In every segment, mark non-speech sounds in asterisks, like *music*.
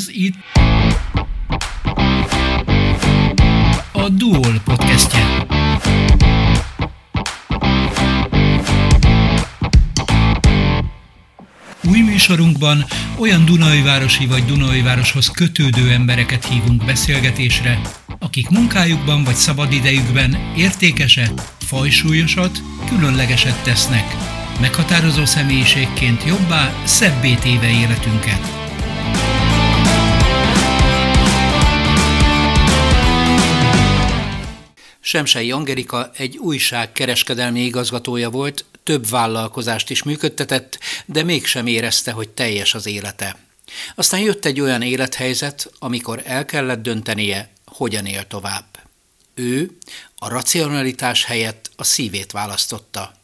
Ez itt a Duol podcastje. Új műsorunkban olyan Dunajvárosi vagy Dunajvároshoz kötődő embereket hívunk beszélgetésre, akik munkájukban vagy szabadidejükben értékeset, fajsúlyosat, különlegeset tesznek, meghatározó személyiségként jobbá, szebbé téve életünket. Semsei Angelika egy újság kereskedelmi igazgatója volt, több vállalkozást is működtetett, de mégsem érezte, hogy teljes az élete. Aztán jött egy olyan élethelyzet, amikor el kellett döntenie, hogyan él tovább. Ő a racionalitás helyett a szívét választotta.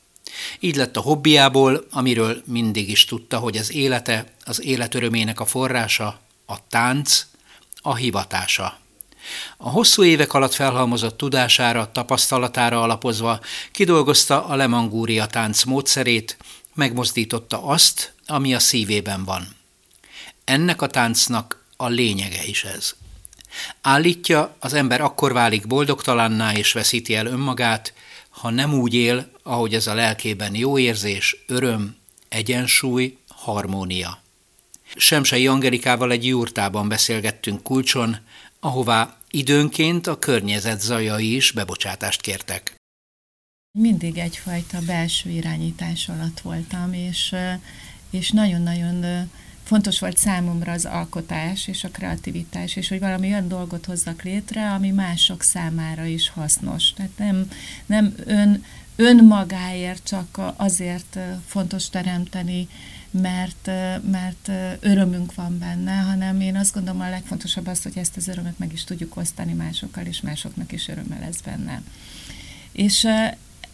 Így lett a hobbiából, amiről mindig is tudta, hogy az élete, az életörömének a forrása, a tánc, a hivatása. A hosszú évek alatt felhalmozott tudására, tapasztalatára alapozva kidolgozta a lemangúria tánc módszerét, megmozdította azt, ami a szívében van. Ennek a táncnak a lényege is ez. Állítja, az ember akkor válik boldogtalanná és veszíti el önmagát, ha nem úgy él, ahogy ez a lelkében jó érzés, öröm, egyensúly, harmónia. Semsei Angelikával egy jurtában beszélgettünk kulcson, ahová időnként a környezet zajai is bebocsátást kértek. Mindig egyfajta belső irányítás alatt voltam, és, és nagyon-nagyon fontos volt számomra az alkotás és a kreativitás, és hogy valami olyan dolgot hozzak létre, ami mások számára is hasznos. Tehát nem, nem ön, önmagáért csak azért fontos teremteni, mert, mert örömünk van benne, hanem én azt gondolom a legfontosabb az, hogy ezt az örömet meg is tudjuk osztani másokkal, és másoknak is öröme lesz benne. És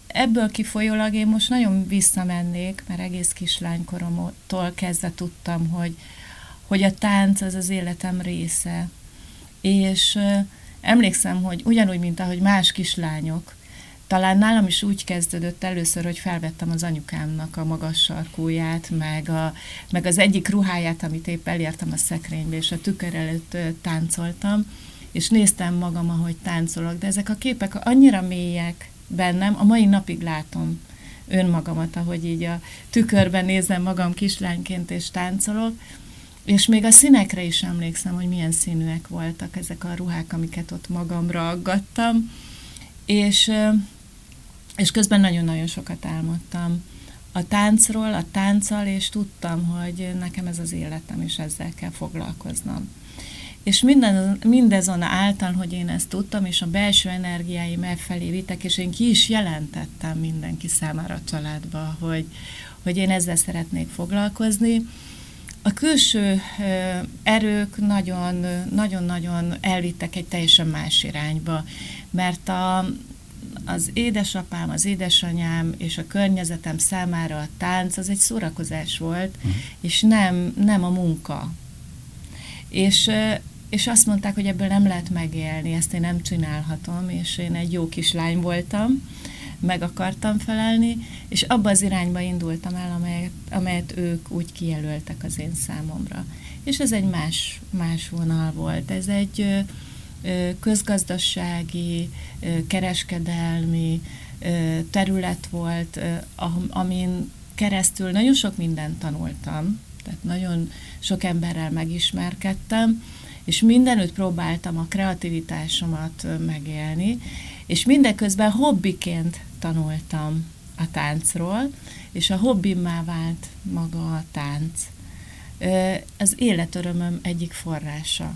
ebből kifolyólag én most nagyon visszamennék, mert egész kislánykoromtól kezdve tudtam, hogy, hogy a tánc az az életem része. És emlékszem, hogy ugyanúgy, mint ahogy más kislányok, talán nálam is úgy kezdődött először, hogy felvettem az anyukámnak a magas sarkúját, meg, a, meg az egyik ruháját, amit épp elértem a szekrénybe, és a tükör előtt táncoltam, és néztem magam, ahogy táncolok, de ezek a képek annyira mélyek bennem, a mai napig látom önmagamat, ahogy így a tükörben nézem magam kislányként és táncolok, és még a színekre is emlékszem, hogy milyen színűek voltak ezek a ruhák, amiket ott magamra aggattam, és és közben nagyon-nagyon sokat álmodtam a táncról, a tánccal, és tudtam, hogy nekem ez az életem, és ezzel kell foglalkoznom. És minden, mindezon által, hogy én ezt tudtam, és a belső energiáim elfelé vitek, és én ki is jelentettem mindenki számára a családba, hogy, hogy én ezzel szeretnék foglalkozni. A külső erők nagyon-nagyon elvittek egy teljesen más irányba, mert a, az édesapám, az édesanyám és a környezetem számára a tánc az egy szórakozás volt, uh-huh. és nem, nem a munka. És, és azt mondták, hogy ebből nem lehet megélni, ezt én nem csinálhatom, és én egy jó kislány voltam, meg akartam felelni, és abba az irányba indultam el, amelyet, amelyet ők úgy kijelöltek az én számomra. És ez egy más, más vonal volt. Ez egy közgazdasági, kereskedelmi terület volt, amin keresztül nagyon sok mindent tanultam, tehát nagyon sok emberrel megismerkedtem, és mindenütt próbáltam a kreativitásomat megélni, és mindeközben hobbiként tanultam a táncról, és a hobbimmá vált maga a tánc. Az életörömöm egyik forrása.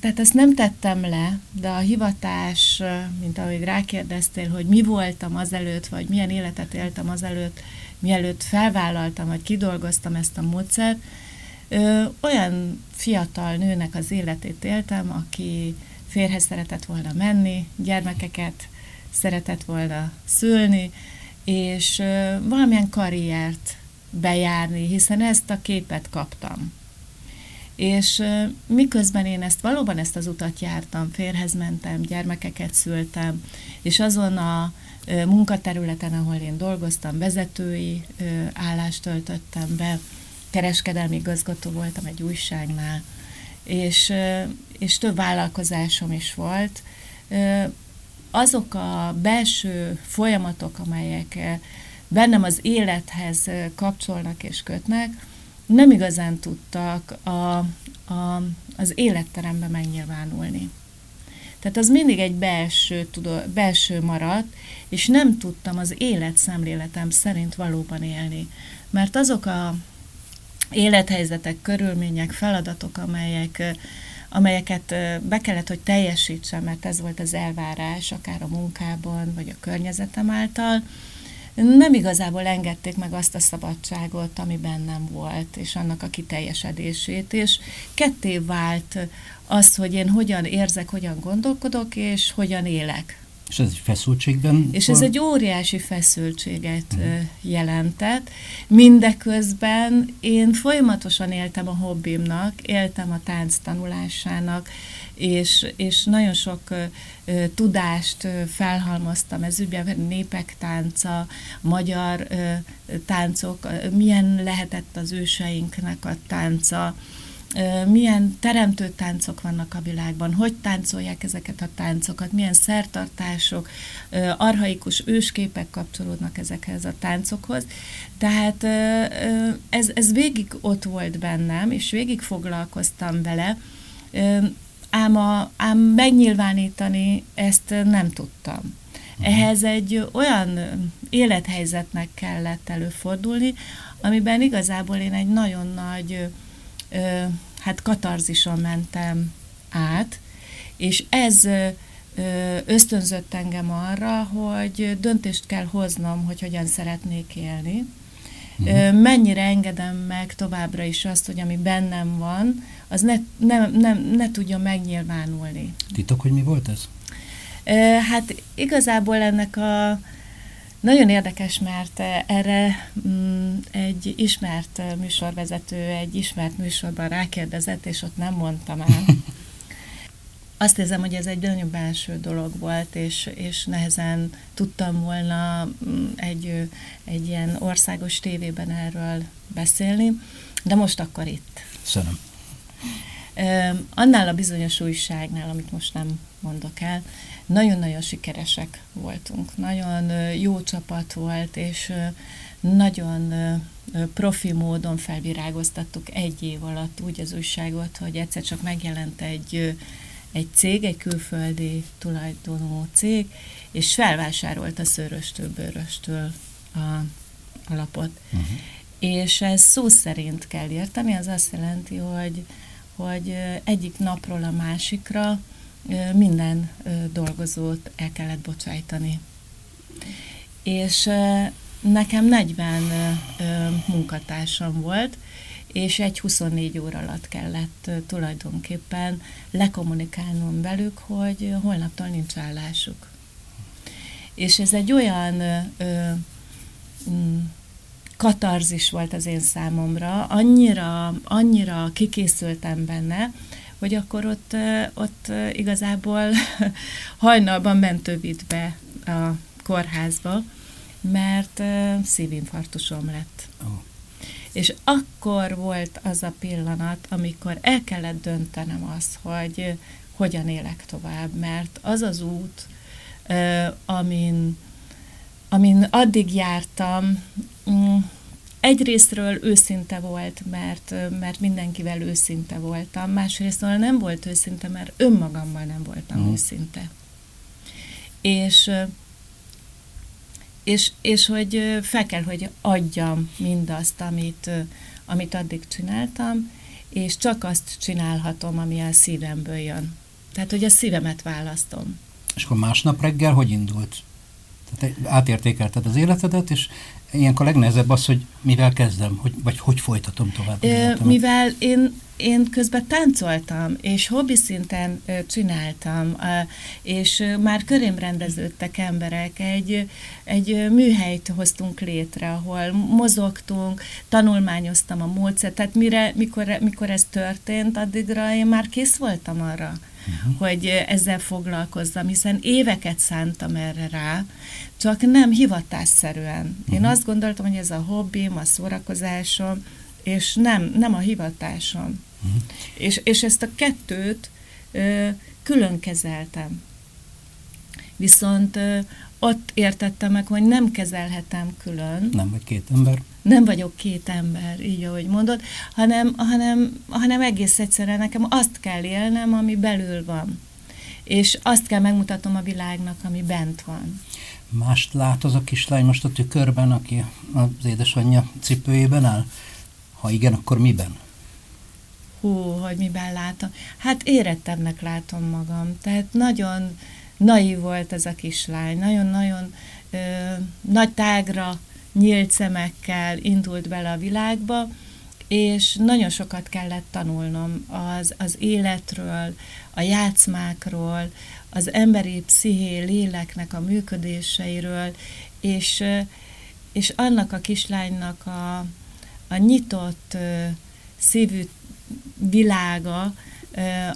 Tehát ezt nem tettem le, de a hivatás, mint ahogy rákérdeztél, hogy mi voltam azelőtt, vagy milyen életet éltem azelőtt, mielőtt felvállaltam, vagy kidolgoztam ezt a módszert, ö, olyan fiatal nőnek az életét éltem, aki férhez szeretett volna menni, gyermekeket szeretett volna szülni, és ö, valamilyen karriert bejárni, hiszen ezt a képet kaptam. És miközben én ezt valóban ezt az utat jártam, férhez mentem, gyermekeket szültem, és azon a munkaterületen, ahol én dolgoztam, vezetői állást töltöttem be, kereskedelmi igazgató voltam egy újságnál, és, és több vállalkozásom is volt. Azok a belső folyamatok, amelyek bennem az élethez kapcsolnak és kötnek, nem igazán tudtak a, a, az életterembe megnyilvánulni. Tehát az mindig egy belső, tudó, belső maradt, és nem tudtam az életszemléletem szerint valóban élni. Mert azok a élethelyzetek, körülmények, feladatok, amelyek, amelyeket be kellett, hogy teljesítsem, mert ez volt az elvárás, akár a munkában, vagy a környezetem által, nem igazából engedték meg azt a szabadságot, ami bennem volt, és annak a kiteljesedését, és ketté vált az, hogy én hogyan érzek, hogyan gondolkodok, és hogyan élek. És ez egy feszültségben? És ez egy óriási feszültséget uh-huh. jelentett. Mindeközben én folyamatosan éltem a hobbimnak, éltem a tánc tanulásának, és, és nagyon sok uh, tudást uh, felhalmoztam ez ügyben, népek tánca, magyar uh, táncok, uh, milyen lehetett az őseinknek a tánca, milyen teremtő táncok vannak a világban, hogy táncolják ezeket a táncokat, milyen szertartások, arhaikus ősképek kapcsolódnak ezekhez a táncokhoz. Tehát ez, ez végig ott volt bennem, és végig foglalkoztam vele, ám, a, ám megnyilvánítani ezt nem tudtam. Mhm. Ehhez egy olyan élethelyzetnek kellett előfordulni, amiben igazából én egy nagyon nagy ö, hát katarzison mentem át, és ez ö, ösztönzött engem arra, hogy döntést kell hoznom, hogy hogyan szeretnék élni. Uh-huh. Mennyire engedem meg továbbra is azt, hogy ami bennem van, az ne, ne, ne, ne tudjon megnyilvánulni. Titok, hogy mi volt ez? Hát igazából ennek a nagyon érdekes, mert eh, erre mm, egy ismert eh, műsorvezető egy ismert műsorban rákérdezett, és ott nem mondtam el. *laughs* Azt érzem, hogy ez egy nagyon belső dolog volt, és, és nehezen tudtam volna mm, egy, egy ilyen országos tévében erről beszélni, de most akkor itt. Köszönöm. Annál a bizonyos újságnál, amit most nem mondok el, nagyon-nagyon sikeresek voltunk. Nagyon jó csapat volt, és nagyon profi módon felvirágoztattuk egy év alatt úgy az újságot, hogy egyszer csak megjelent egy, egy cég, egy külföldi tulajdonú cég, és felvásárolt a szöröstől, bőröstől a, a lapot. Uh-huh. És ez szó szerint kell érteni, az azt jelenti, hogy, hogy egyik napról a másikra minden dolgozót el kellett bocsájtani. És nekem 40 munkatársam volt, és egy 24 óra alatt kellett tulajdonképpen lekommunikálnom velük, hogy holnaptól nincs állásuk. És ez egy olyan ö, mm, katarzis volt az én számomra, annyira, annyira kikészültem benne, hogy akkor ott, ott igazából *laughs* hajnalban mentővitt be a kórházba, mert szívinfarktusom lett. Oh. És akkor volt az a pillanat, amikor el kellett döntenem azt, hogy hogyan élek tovább, mert az az út, amin, amin addig jártam, mm, egyrésztről őszinte volt, mert, mert mindenkivel őszinte voltam, másrésztről nem volt őszinte, mert önmagammal nem voltam uh-huh. őszinte. És, és, és hogy fel kell, hogy adjam mindazt, amit, amit addig csináltam, és csak azt csinálhatom, ami a szívemből jön. Tehát, hogy a szívemet választom. És akkor másnap reggel hogy indult? Tehát átértékelted az életedet, és ilyenkor legnehezebb az, hogy mivel kezdem, hogy, vagy hogy folytatom tovább. Ö, mivel én, én közben táncoltam, és hobbi szinten csináltam, és már körém rendeződtek emberek, egy, egy műhelyt hoztunk létre, ahol mozogtunk, tanulmányoztam a módszert, tehát mire, mikor, mikor ez történt, addigra én már kész voltam arra, uh-huh. hogy ezzel foglalkozzam, hiszen éveket szántam erre rá, csak nem hivatásszerűen. Uh-huh. Én azt gondoltam, hogy ez a hobbim, a szórakozásom, és nem, nem a hivatásom. Uh-huh. És, és ezt a kettőt ö, külön kezeltem. Viszont ö, ott értettem meg, hogy nem kezelhetem külön. Nem vagy két ember. Nem vagyok két ember, így ahogy mondod, hanem, hanem, hanem egész egyszerűen nekem azt kell élnem, ami belül van. És azt kell megmutatom a világnak, ami bent van. Mást lát az a kislány most a tükörben, aki az édesanyja cipőjében áll? Ha igen, akkor miben? Hú, hogy miben látom. Hát érettebbnek látom magam. Tehát nagyon naív volt ez a kislány. Nagyon-nagyon nagy tágra, nyílt szemekkel indult bele a világba, és nagyon sokat kellett tanulnom az, az életről, a játszmákról, az emberi psziché léleknek a működéseiről, és, és annak a kislánynak a, a nyitott szívű világa,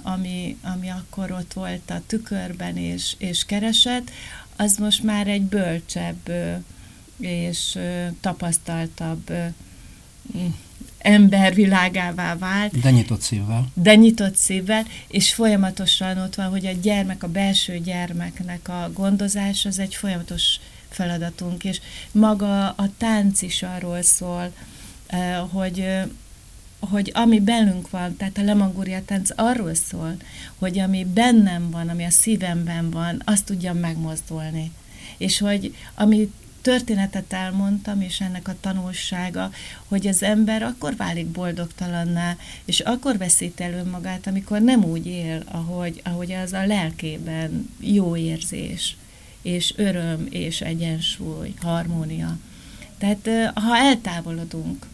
ami, ami akkor ott volt a tükörben és, és keresett, az most már egy bölcsebb és tapasztaltabb ember világává vált. De nyitott szívvel. De nyitott szívvel, és folyamatosan ott van, hogy a gyermek, a belső gyermeknek a gondozás az egy folyamatos feladatunk, és maga a tánc is arról szól, hogy hogy ami bennünk van, tehát a lemangúria tánc arról szól, hogy ami bennem van, ami a szívemben van, azt tudjam megmozdulni. És hogy ami történetet elmondtam, és ennek a tanulsága, hogy az ember akkor válik boldogtalanná, és akkor veszít el önmagát, amikor nem úgy él, ahogy, ahogy az a lelkében jó érzés, és öröm, és egyensúly, harmónia. Tehát ha eltávolodunk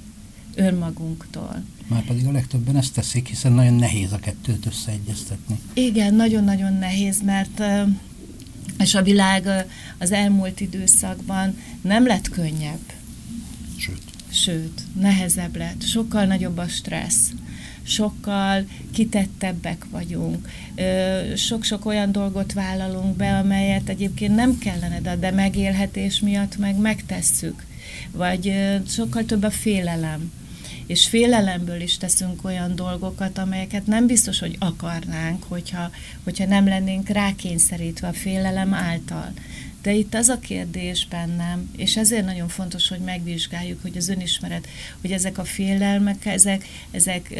önmagunktól. Már pedig a legtöbben ezt teszik, hiszen nagyon nehéz a kettőt összeegyeztetni. Igen, nagyon-nagyon nehéz, mert és a világ az elmúlt időszakban nem lett könnyebb. Sőt. Sőt, nehezebb lett. Sokkal nagyobb a stressz sokkal kitettebbek vagyunk. Sok-sok olyan dolgot vállalunk be, amelyet egyébként nem kellene, de megélhetés miatt meg megtesszük. Vagy sokkal több a félelem és félelemből is teszünk olyan dolgokat, amelyeket nem biztos, hogy akarnánk, hogyha, hogyha nem lennénk rákényszerítve a félelem által. De itt az a kérdés bennem, és ezért nagyon fontos, hogy megvizsgáljuk, hogy az önismeret, hogy ezek a félelmek, ezek, ezek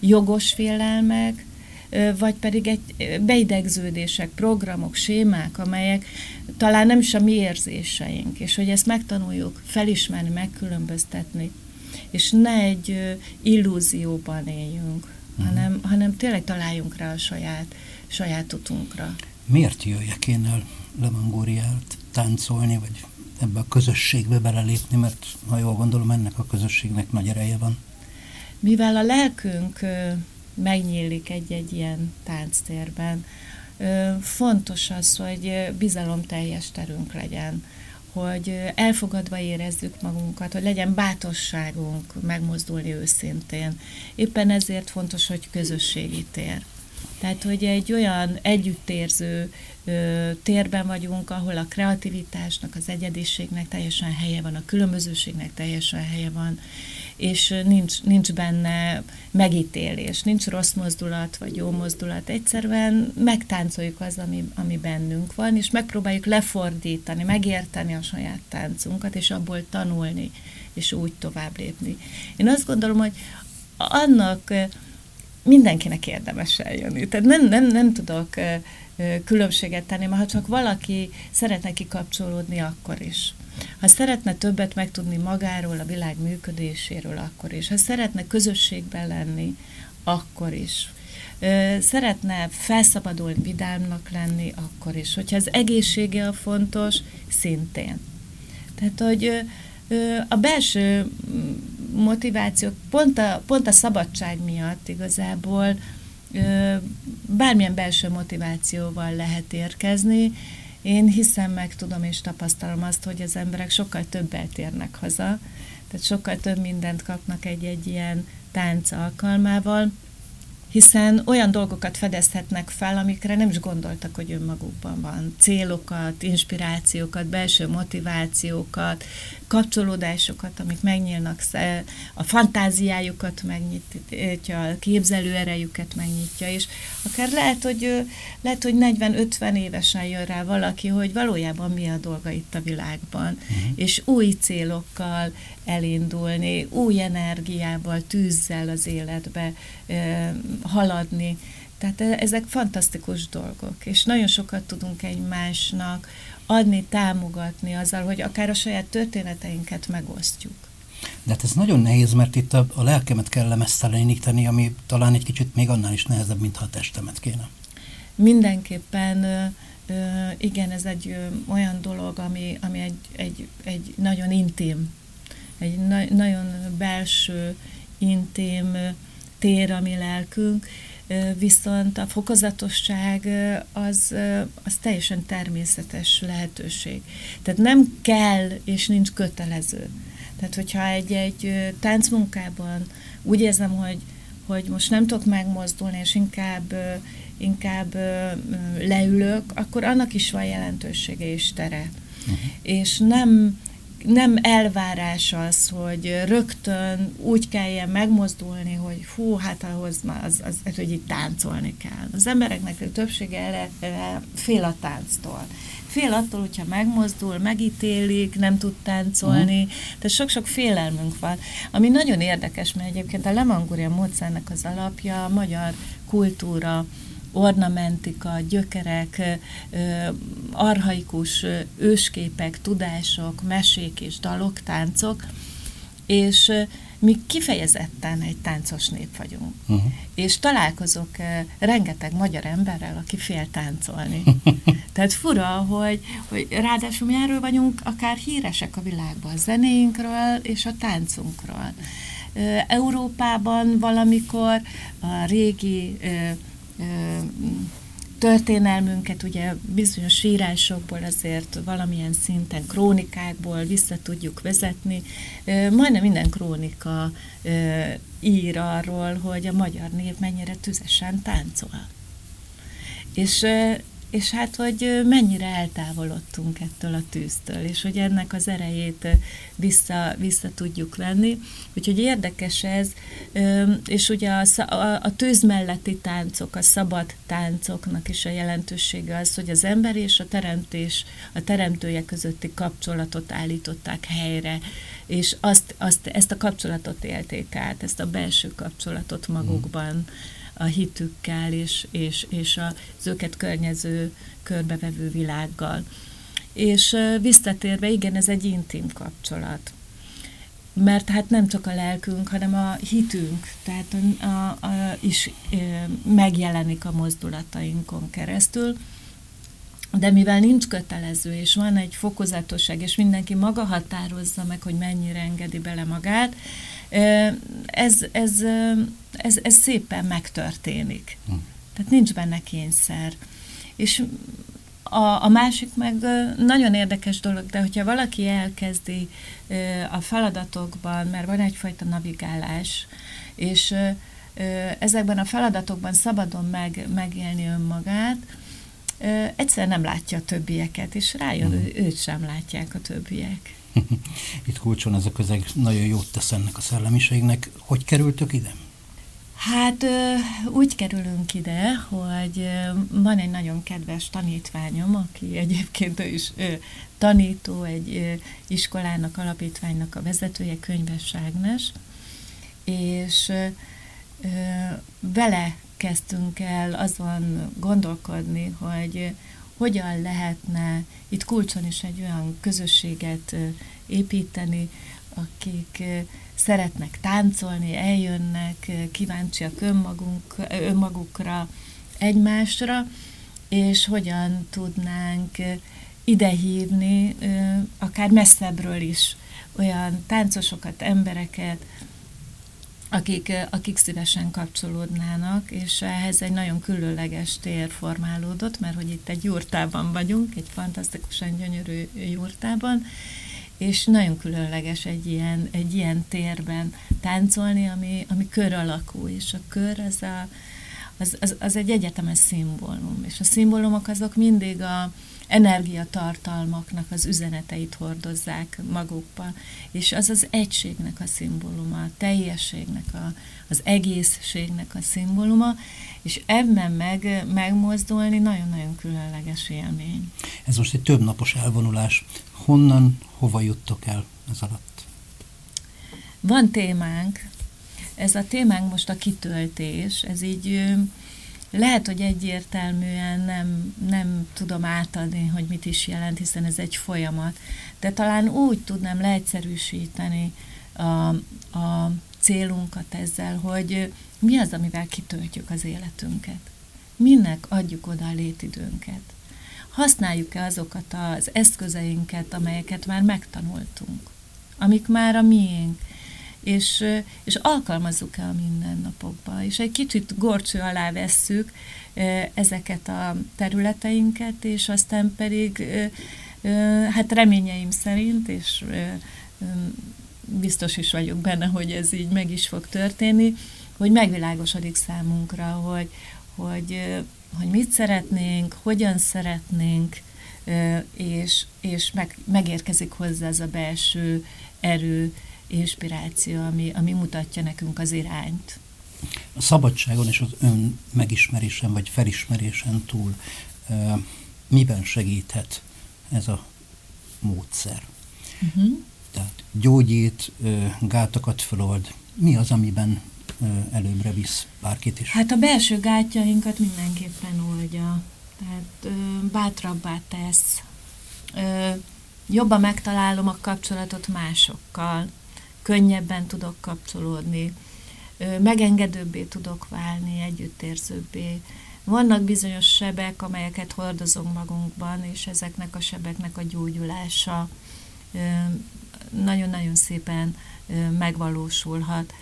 jogos félelmek, vagy pedig egy beidegződések, programok, sémák, amelyek talán nem is a mi érzéseink, és hogy ezt megtanuljuk felismerni, megkülönböztetni, és ne egy illúzióban éljünk, uh-huh. hanem, hanem tényleg találjunk rá a saját, saját utunkra. Miért jöjjek én el Lemangóriát táncolni, vagy ebbe a közösségbe belelépni, mert ha jól gondolom, ennek a közösségnek nagy ereje van. Mivel a lelkünk megnyílik egy-egy ilyen tánctérben, fontos az, hogy bizalomteljes terünk legyen hogy elfogadva érezzük magunkat, hogy legyen bátorságunk megmozdulni őszintén. Éppen ezért fontos, hogy közösségi tér. Tehát, hogy egy olyan együttérző ö, térben vagyunk, ahol a kreativitásnak, az egyediségnek teljesen helye van, a különbözőségnek teljesen helye van, és nincs, nincs benne megítélés, nincs rossz mozdulat vagy jó mozdulat. Egyszerűen megtáncoljuk az, ami, ami bennünk van, és megpróbáljuk lefordítani, megérteni a saját táncunkat, és abból tanulni, és úgy tovább lépni. Én azt gondolom, hogy annak mindenkinek érdemes eljönni. Tehát nem, nem, nem tudok különbséget tenni, mert ha csak valaki szeretne kikapcsolódni, akkor is. Ha szeretne többet megtudni magáról, a világ működéséről, akkor is. Ha szeretne közösségben lenni, akkor is. Szeretne felszabadulni, vidámnak lenni, akkor is. Hogyha az egészsége a fontos, szintén. Tehát, hogy a belső motivációk pont a, pont a szabadság miatt igazából bármilyen belső motivációval lehet érkezni. Én hiszem, meg tudom és tapasztalom azt, hogy az emberek sokkal többet érnek haza, tehát sokkal több mindent kapnak egy-egy ilyen tánc alkalmával, hiszen olyan dolgokat fedezhetnek fel, amikre nem is gondoltak, hogy önmagukban van. Célokat, inspirációkat, belső motivációkat, kapcsolódásokat, amik megnyílnak, a fantáziájukat megnyitja, a képzelő erejüket megnyitja, és akár lehet, hogy, lehet, hogy 40-50 évesen jön rá valaki, hogy valójában mi a dolga itt a világban, uh-huh. és új célokkal elindulni, új energiával, tűzzel az életbe haladni. Tehát e, ezek fantasztikus dolgok, és nagyon sokat tudunk egymásnak adni, támogatni azzal, hogy akár a saját történeteinket megosztjuk. De hát ez nagyon nehéz, mert itt a, a lelkemet kell lemeszteleníteni, ami talán egy kicsit még annál is nehezebb, mintha a testemet kéne. Mindenképpen igen, ez egy olyan dolog, ami, ami egy, egy, egy nagyon intim, egy na, nagyon belső, intim tér a mi lelkünk, viszont a fokozatosság az, az teljesen természetes lehetőség. Tehát nem kell és nincs kötelező. Tehát, hogyha egy, egy táncmunkában úgy érzem, hogy, hogy most nem tudok megmozdulni, és inkább, inkább leülök, akkor annak is van jelentősége és tere. Uh-huh. És nem nem elvárás az, hogy rögtön úgy kelljen megmozdulni, hogy hú, hát ahhoz az, az, az hogy itt táncolni kell. Az embereknek a többsége erre, erre fél a tánctól. Fél attól, hogyha megmozdul, megítélik, nem tud táncolni, uh-huh. tehát sok-sok félelmünk van. Ami nagyon érdekes, mert egyébként a Lemanguria módszernek az alapja a magyar kultúra, ornamentika, gyökerek, arhaikus ősképek, tudások, mesék és dalok, táncok, és mi kifejezetten egy táncos nép vagyunk. Uh-huh. És találkozok rengeteg magyar emberrel, aki fél táncolni. *laughs* Tehát fura, hogy, hogy ráadásul mi erről vagyunk akár híresek a világban, a zenéinkről és a táncunkról. Európában valamikor a régi történelmünket ugye bizonyos írásokból azért valamilyen szinten, krónikákból vissza tudjuk vezetni. Majdnem minden krónika ír arról, hogy a magyar nép mennyire tüzesen táncol. És és hát, hogy mennyire eltávolodtunk ettől a tűztől, és hogy ennek az erejét vissza, vissza tudjuk venni. Úgyhogy érdekes ez, és ugye a, a, a tűz melletti táncok, a szabad táncoknak is a jelentősége az, hogy az ember és a teremtés, a teremtője közötti kapcsolatot állították helyre, és azt, azt, ezt a kapcsolatot élték át, ezt a belső kapcsolatot magukban. Mm a hitükkel és, és, és az őket környező, körbevevő világgal. És visszatérve, igen, ez egy intim kapcsolat. Mert hát nem csak a lelkünk, hanem a hitünk, tehát a, a, a, is e, megjelenik a mozdulatainkon keresztül. De mivel nincs kötelező, és van egy fokozatosság, és mindenki maga határozza meg, hogy mennyire engedi bele magát, ez, ez, ez, ez szépen megtörténik. Hm. Tehát nincs benne kényszer. És a, a másik meg nagyon érdekes dolog, de hogyha valaki elkezdi a feladatokban, mert van egyfajta navigálás, és ezekben a feladatokban szabadon meg, megélni önmagát, egyszer nem látja a többieket, és rájön, mm. őt sem látják a többiek. *laughs* Itt kulcson ez a közeg nagyon jót tesz ennek a szellemiségnek. Hogy kerültök ide? Hát úgy kerülünk ide, hogy van egy nagyon kedves tanítványom, aki egyébként ő is tanító, egy iskolának, alapítványnak a vezetője, könyves Ágnes, és vele kezdtünk el azon gondolkodni, hogy hogyan lehetne itt kulcson is egy olyan közösséget építeni, akik szeretnek táncolni, eljönnek, kíváncsiak önmagunk, önmagukra, egymásra, és hogyan tudnánk idehívni, akár messzebbről is olyan táncosokat, embereket, akik, akik szívesen kapcsolódnának, és ehhez egy nagyon különleges tér formálódott, mert hogy itt egy jurtában vagyunk, egy fantasztikusan gyönyörű jurtában, és nagyon különleges egy ilyen, egy ilyen térben táncolni, ami, ami kör alakú, és a kör az a, az, az, az egy egyetemes szimbólum, és a szimbólumok azok mindig a energiatartalmaknak az üzeneteit hordozzák magukba, és az az egységnek a szimbóluma, a teljességnek, a, az egészségnek a szimbóluma, és ebben meg, megmozdulni nagyon-nagyon különleges élmény. Ez most egy több napos elvonulás. Honnan, hova juttok el ez alatt? Van témánk, ez a témánk most a kitöltés, ez így lehet, hogy egyértelműen nem, nem tudom átadni, hogy mit is jelent, hiszen ez egy folyamat, de talán úgy tudnám leegyszerűsíteni a, a célunkat ezzel, hogy mi az, amivel kitöltjük az életünket. Minek adjuk oda a létidőnket. Használjuk-e azokat az eszközeinket, amelyeket már megtanultunk, amik már a miénk, és, és alkalmazzuk el a mindennapokba, és egy kicsit gorcső alá vesszük ezeket a területeinket, és aztán pedig hát reményeim szerint, és biztos is vagyok benne, hogy ez így meg is fog történni, hogy megvilágosodik számunkra, hogy, hogy, hogy mit szeretnénk, hogyan szeretnénk, és, és meg, megérkezik hozzá ez a belső erő, inspiráció, ami, ami mutatja nekünk az irányt. A szabadságon és az ön megismerésen vagy felismerésen túl miben segíthet ez a módszer? Uh-huh. Tehát gyógyít, gátakat felold. Mi az, amiben előbbre visz bárkit is? Hát a belső gátjainkat mindenképpen oldja. Tehát bátrabbá tesz. Jobban megtalálom a kapcsolatot másokkal könnyebben tudok kapcsolódni, megengedőbbé tudok válni, együttérzőbbé. Vannak bizonyos sebek, amelyeket hordozunk magunkban, és ezeknek a sebeknek a gyógyulása nagyon-nagyon szépen megvalósulhat.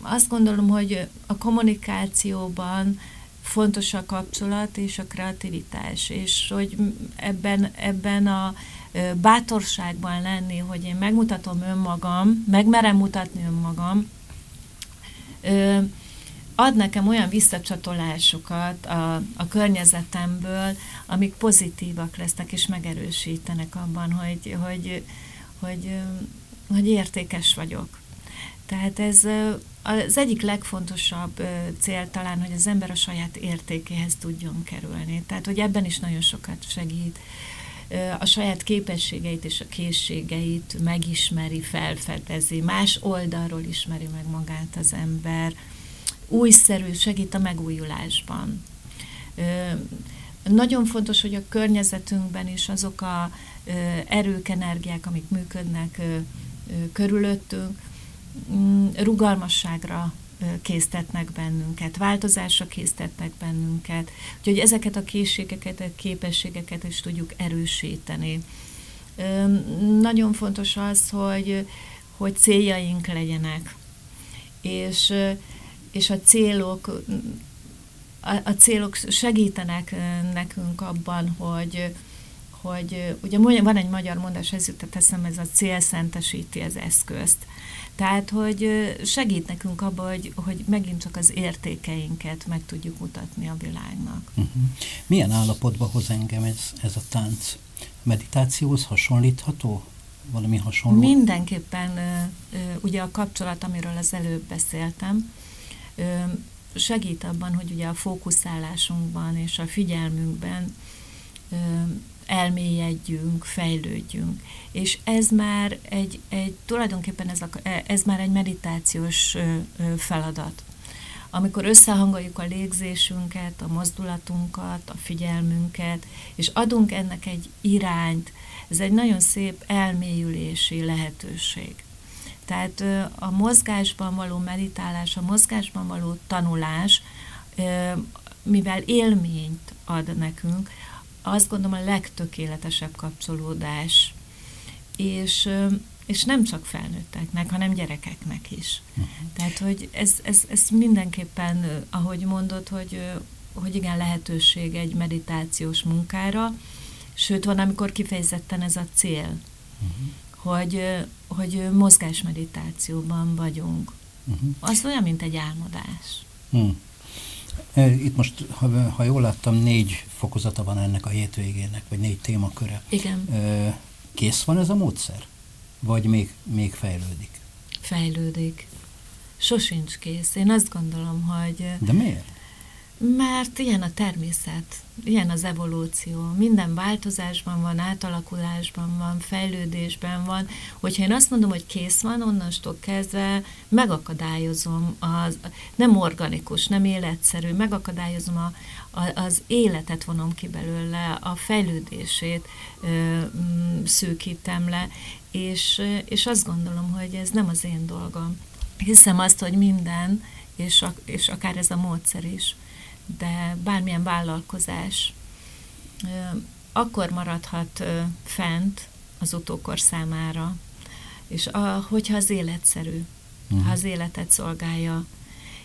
Azt gondolom, hogy a kommunikációban fontos a kapcsolat és a kreativitás, és hogy ebben, ebben a bátorságban lenni, hogy én megmutatom önmagam, megmerem mutatni önmagam, ad nekem olyan visszacsatolásokat a, a környezetemből, amik pozitívak lesznek és megerősítenek abban, hogy, hogy, hogy, hogy értékes vagyok. Tehát ez az egyik legfontosabb cél talán, hogy az ember a saját értékéhez tudjon kerülni. Tehát, hogy ebben is nagyon sokat segít a saját képességeit és a készségeit megismeri, felfedezi, más oldalról ismeri meg magát az ember, újszerű, segít a megújulásban. Nagyon fontos, hogy a környezetünkben is azok a erők, energiák, amik működnek körülöttünk, mm, rugalmasságra késztetnek bennünket, változásra késztetnek bennünket, úgyhogy ezeket a készségeket, a képességeket is tudjuk erősíteni. Nagyon fontos az, hogy, hogy céljaink legyenek, és, és a célok a, a célok segítenek nekünk abban, hogy, hogy ugye van egy magyar mondás, ez jutott eszembe, ez a cél szentesíti az eszközt. Tehát, hogy segít nekünk abban, hogy, hogy megint csak az értékeinket meg tudjuk mutatni a világnak. Uh-huh. Milyen állapotba hoz engem ez, ez a tánc? Meditációhoz hasonlítható? Valami hasonló? Mindenképpen ugye a kapcsolat, amiről az előbb beszéltem, segít abban, hogy ugye a fókuszálásunkban és a figyelmünkben elmélyedjünk, fejlődjünk. És ez már egy, egy tulajdonképpen ez, a, ez már egy meditációs feladat. Amikor összehangoljuk a légzésünket, a mozdulatunkat, a figyelmünket, és adunk ennek egy irányt, ez egy nagyon szép elmélyülési lehetőség. Tehát a mozgásban való meditálás, a mozgásban való tanulás, mivel élményt ad nekünk, azt gondolom a legtökéletesebb kapcsolódás. És, és nem csak felnőtteknek, hanem gyerekeknek is. Uh-huh. Tehát, hogy ez, ez, ez mindenképpen, ahogy mondod, hogy, hogy igen, lehetőség egy meditációs munkára, sőt, van, amikor kifejezetten ez a cél, uh-huh. hogy, hogy mozgásmeditációban vagyunk. Uh-huh. Az olyan, mint egy álmodás. Uh-huh. Itt most, ha, ha jól láttam, négy fokozata van ennek a hétvégének, vagy négy témaköre. Igen. Kész van ez a módszer? Vagy még, még fejlődik? Fejlődik. Sosincs kész. Én azt gondolom, hogy... De miért? Mert ilyen a természet, ilyen az evolúció. Minden változásban van, átalakulásban van, fejlődésben van. Hogyha én azt mondom, hogy kész van, onnantól kezdve megakadályozom, az, nem organikus, nem életszerű, megakadályozom a, a, az életet vonom ki belőle, a fejlődését ö, m, szűkítem le, és, és azt gondolom, hogy ez nem az én dolgom. Hiszem azt, hogy minden, és, és akár ez a módszer is, de bármilyen vállalkozás akkor maradhat fent az utókor számára, és a, hogyha az életszerű, uh-huh. ha az életet szolgálja,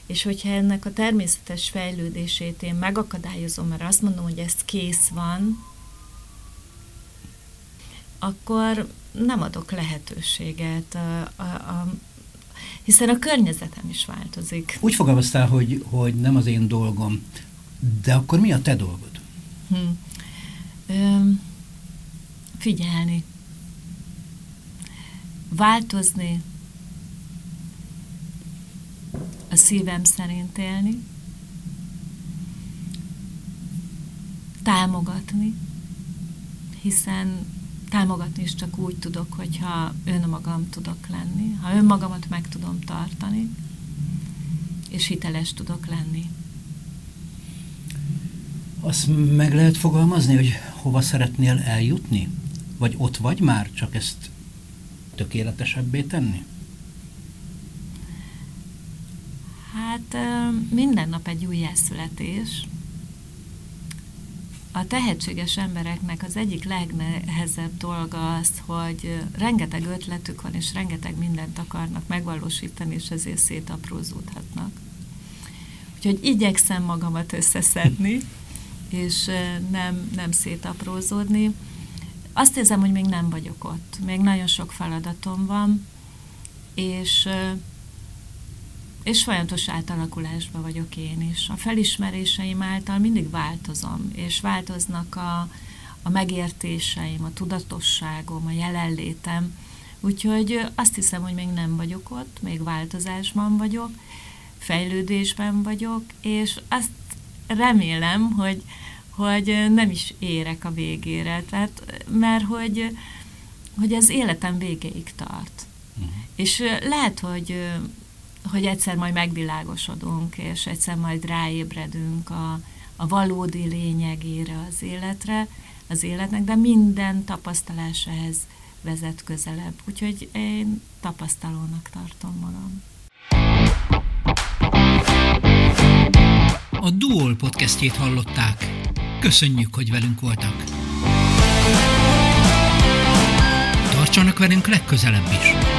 és hogyha ennek a természetes fejlődését én megakadályozom, mert azt mondom, hogy ez kész van, akkor nem adok lehetőséget a, a, a hiszen a környezetem is változik. Úgy fogalmaztál, hogy, hogy nem az én dolgom, de akkor mi a te dolgod? Hm. Ö, figyelni. Változni. A szívem szerint élni. Támogatni. Hiszen támogatni is csak úgy tudok, hogyha önmagam tudok lenni, ha önmagamat meg tudom tartani, és hiteles tudok lenni. Azt meg lehet fogalmazni, hogy hova szeretnél eljutni? Vagy ott vagy már, csak ezt tökéletesebbé tenni? Hát minden nap egy új születés, a tehetséges embereknek az egyik legnehezebb dolga az, hogy rengeteg ötletük van, és rengeteg mindent akarnak megvalósítani, és ezért szétaprózódhatnak. Úgyhogy igyekszem magamat összeszedni, és nem, nem szétaprózódni. Azt érzem, hogy még nem vagyok ott. Még nagyon sok feladatom van, és és folyamatos átalakulásban vagyok én is. A felismeréseim által mindig változom, és változnak a, a megértéseim, a tudatosságom, a jelenlétem. Úgyhogy azt hiszem, hogy még nem vagyok ott, még változásban vagyok, fejlődésben vagyok, és azt remélem, hogy, hogy nem is érek a végére, tehát, mert hogy, hogy az életem végéig tart. Uh-huh. És lehet, hogy hogy egyszer majd megvilágosodunk, és egyszer majd ráébredünk a, a valódi lényegére az életre, az életnek, de minden tapasztalás ehhez vezet közelebb. Úgyhogy én tapasztalónak tartom magam. A Duol podcastjét hallották. Köszönjük, hogy velünk voltak. Tartsanak velünk legközelebb is!